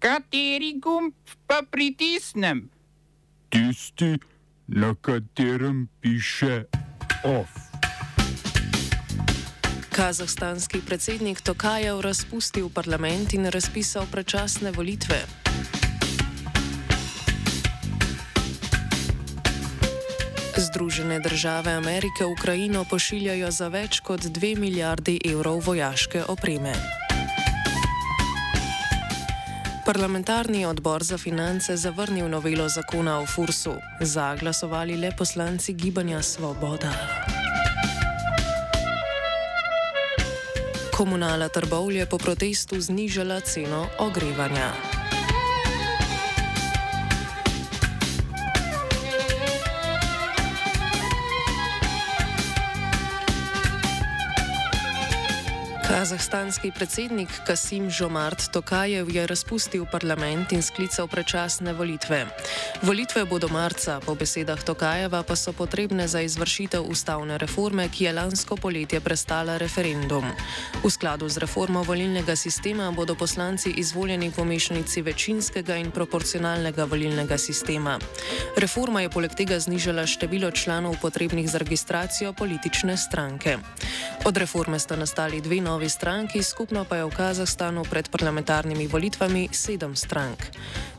Kateri gumb pa pritisnem? Tisti, na katerem piše OF. Kazahstanski predsednik Tokajev razpustil parlament in razpisal predčasne volitve. Združene države Amerike Ukrajino pošiljajo za več kot 2 milijardi evrov vojaške opreme. Parlamentarni odbor za finance zavrnil novelo zakona o Fursu. Za glasovali le poslanci Gibanja Svoboda. Komunala Trbovlje po protestu znižala ceno ogrevanja. Kazahstanski predsednik Kasim Žomart Tokajev je razpustil parlament in sklical predčasne volitve. Volitve bodo marca, po besedah Tokajeva pa so potrebne za izvršitev ustavne reforme, ki je lansko poletje prestala referendum. V skladu z reformo volilnega sistema bodo poslanci izvoljeni po mešanici večinskega in proporcionalnega volilnega sistema. Reforma je poleg tega znižala število članov potrebnih za registracijo politične stranke. Od reforme sta nastali dve novi stranki, skupno pa je v Kazahstanu pred parlamentarnimi volitvami sedem strank.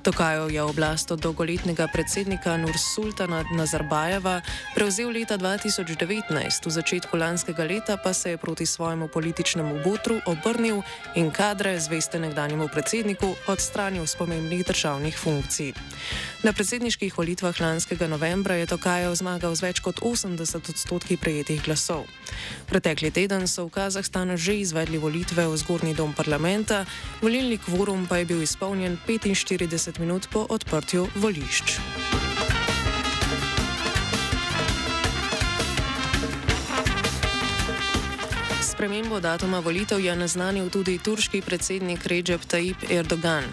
Tokajo je oblast od dolgoletnega predsednika Nursultana Nazarbajeva prevzel leta 2019, v začetku lanskega leta pa se je proti svojemu političnemu botru obrnil in kadre zveste nekdanjemu predsedniku odstranil z pomembnih državnih funkcij. Na predsedniških volitvah lanskega novembra je Tokajo zmagal z več kot 80 odstotki prejetih glasov. Pretekli teden so v Kazahstanu že izvedli volitve v zgornji dom parlamenta, volilni kvorum pa je bil izpolnjen 45 30 minut po odprtju volišč. Spremembo datuma volitev je naznanil tudi turški predsednik Recep Tayyip Erdogan.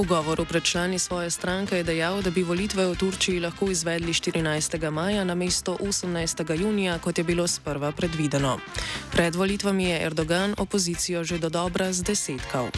V govoru pred člani svoje stranke je dejal, da bi volitve v Turčiji lahko izvedli 14. maja na mesto 18. junija, kot je bilo sprva predvideno. Pred volitvami je Erdogan opozicijo že do dobra zdesetkal.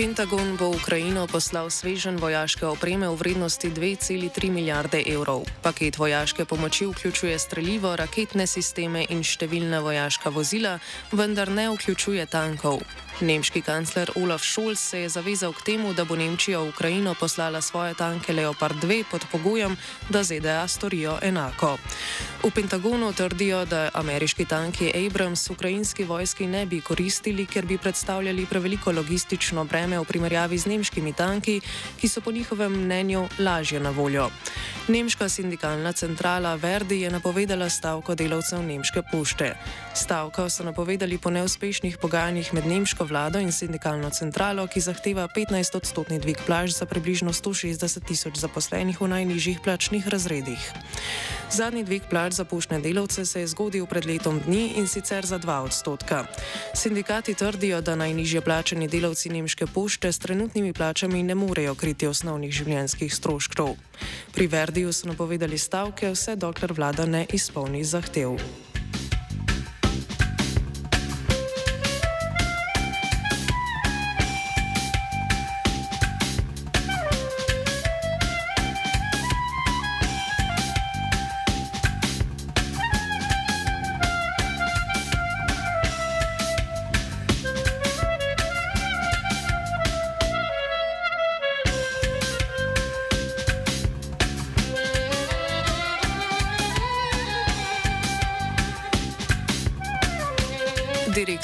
Pentagon bo v Ukrajino poslal svežen vojaške opreme v vrednosti 2,3 milijarde evrov. Paket vojaške pomoči vključuje streljivo, raketne sisteme in številna vojaška vozila, vendar ne vključuje tankov. Nemški kancler Olaf Scholz se je zavezal k temu, da bo Nemčija v Ukrajino poslala svoje tanke Leopard 2 pod pogojem, da ZDA storijo enako. V Pentagonu trdijo, da ameriški tanki Abrams ukrajinski vojski ne bi koristili, ker bi predstavljali preveliko logistično breme v primerjavi z nemškimi tanki, ki so po njihovem mnenju lažje na voljo. Nemška sindikalna centrala Verdi je napovedala stavko delavcev nemške pošte. Stavko so napovedali po neuspešnih pogajanjih med nemško vlado in sindikalno centralo, ki zahteva 15-odstotni dvig plaž za približno 160 tisoč zaposlenih v najnižjih plačnih razredih. Zadnji dvig plač za poštne delavce se je zgodil pred letom dni in sicer za 2 odstotka. Sindikati trdijo, da najnižje plačeni delavci nemške pošte s trenutnimi plačami ne morejo kriti osnovnih življenjskih stroškov. Pri Verdiju so napovedali stavke, vse dokler vlada ne izpolni zahtev.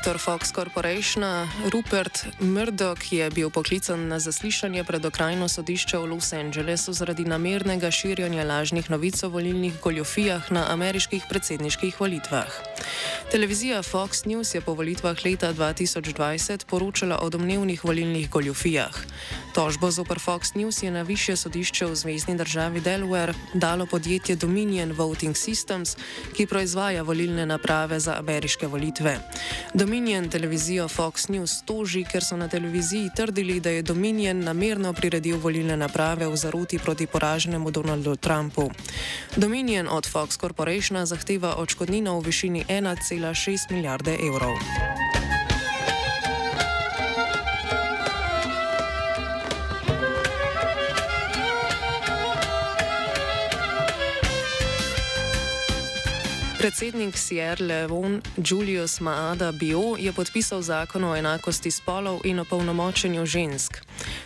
Direktor Fox Corporationa Rupert Murdoch je bil poklican na zaslišanje pred okrajno sodišče v Los Angelesu zaradi namernega širjanja lažnih novic o volilnih goljofijah na ameriških predsedniških volitvah. Televizija Fox News je po volitvah leta 2020 poročala o domnevnih volilnih goljofijah. Tožbo zoper Fox News je na više sodišče v zvezdni državi Delaware dalo podjetje Dominion Voting Systems, ki proizvaja volilne naprave za ameriške volitve. Dominion televizijo Fox News toži, ker so na televiziji trdili, da je Dominion namerno priredil volilne naprave v zaroti proti poraženemu Donaldu Trumpu. Dominion od Fox Corporationa zahteva odškodnino v višini 1,6 milijarde evrov. Predsednik Sierra Leone Julius Maada Bio je podpisal zakon o enakosti spolov in opolnomočenju žensk.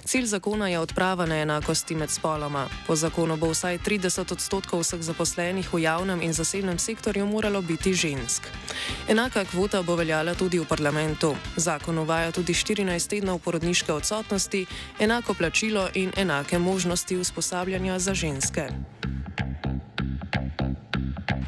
Cilj zakona je odprava neenakosti med spoloma. Po zakonu bo vsaj 30 odstotkov vseh zaposlenih v javnem in zasebnem sektorju moralo biti žensk. Enaka kvota bo veljala tudi v parlamentu. Zakon uvaja tudi 14 tednov porodniške odsotnosti, enako plačilo in enake možnosti usposabljanja za ženske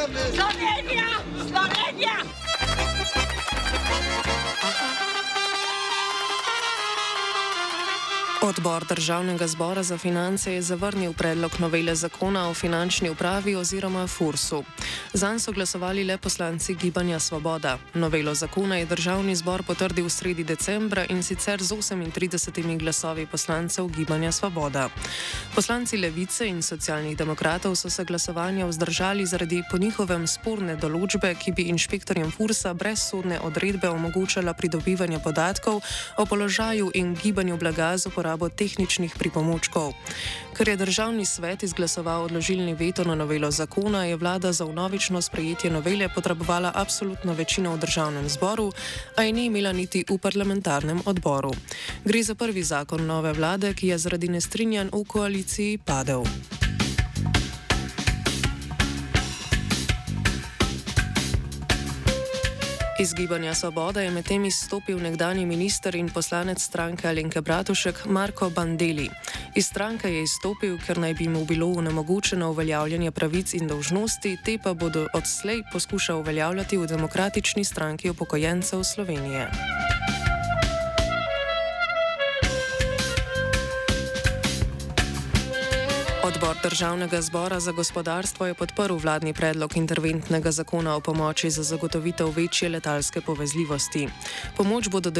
Come in here! Odbor Državnega zbora za finance je zavrnil predlog novele zakona o finančni upravi oziroma FURSU. Zanj so glasovali le poslanci Gibanja Svoboda. Novelo zakona je Državni zbor potrdil sredi decembra in sicer z 38 glasovi poslancev Gibanja Svoboda. Poslanci Levice in socialnih demokratov so se glasovanja vzdržali zaradi po njihovem sporne določbe, ki bi inšpektorjem FURSA brez sodne odredbe omogočala pridobivanje podatkov o položaju in gibanju blaga z uporabo uporabo tehničnih pripomočkov. Ker je državni svet izglasoval odložilni veto na novelo zakona, je vlada za unovično sprejetje novele potrebovala absolutno večino v državnem zboru, a je ni imela niti v parlamentarnem odboru. Gre za prvi zakon nove vlade, ki je zaradi nestrinjanj v koaliciji padel. Iz Gibanja Svoboda je medtem izstopil nekdani minister in poslanec stranke Alenke Bratušek Marko Bandeli. Iz stranke je izstopil, ker naj bi mu bilo onemogočeno uveljavljanje pravic in dolžnosti, te pa bodo odslej poskušal uveljavljati v demokratični stranki upokojencev Slovenije. Odbor Državnega zbora za gospodarstvo je podprl vladni predlog interventnega zakona o pomoči za zagotovitev večje letalske povezljivosti. Pomoč bodo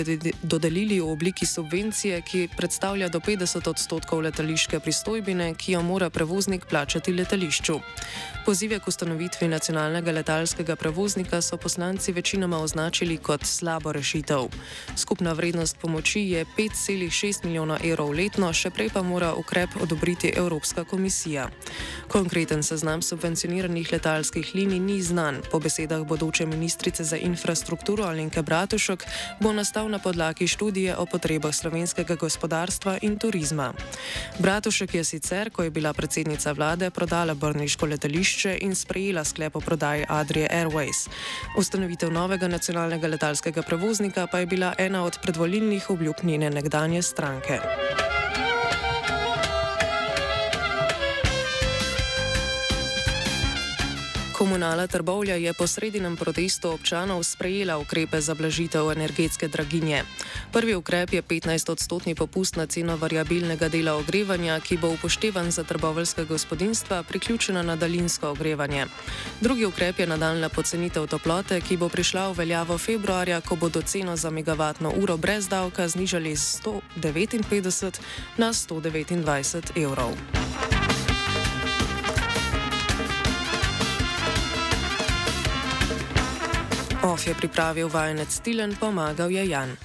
dodelili v obliki subvencije, ki predstavlja do 50 odstotkov letališke pristojbine, ki jo mora prevoznik plačati letališču. Pozive k ustanovitvi nacionalnega letalskega prevoznika so poslanci večinoma označili kot slabo rešitev. Skupna vrednost pomoči je 5,6 milijona evrov letno, še prej pa mora ukrep odobriti Evropska komisija. Konkreten seznam subvencioniranih letalskih linij ni znan. Po besedah bodoče ministrice za infrastrukturo Alenke Bratušek bo nastal na podlagi študije o potrebah slovenskega gospodarstva in turizma. Bratušek je sicer, ko je bila predsednica vlade, prodala Brniško letališče in sprejela sklep o prodaji Adrije Airways. Ustanovitev novega nacionalnega letalskega prevoznika pa je bila ena od predvolilnih obljub njene nekdanje stranke. Komunala Trbovlja je po sredinem protestu občanov sprejela ukrepe za blažitev energetske draginje. Prvi ukrep je 15-odstotni popust na ceno variabilnega dela ogrevanja, ki bo upoštevan za trboveljske gospodinstva, priključena na daljinsko ogrevanje. Drugi ukrep je nadaljna pocenitev toplote, ki bo prišla v veljavo februarja, ko bodo ceno za megavatno uro brez davka znižali z 159 na 129 evrov. Of je pripravil vajenec Stilen, pomagal je Jan.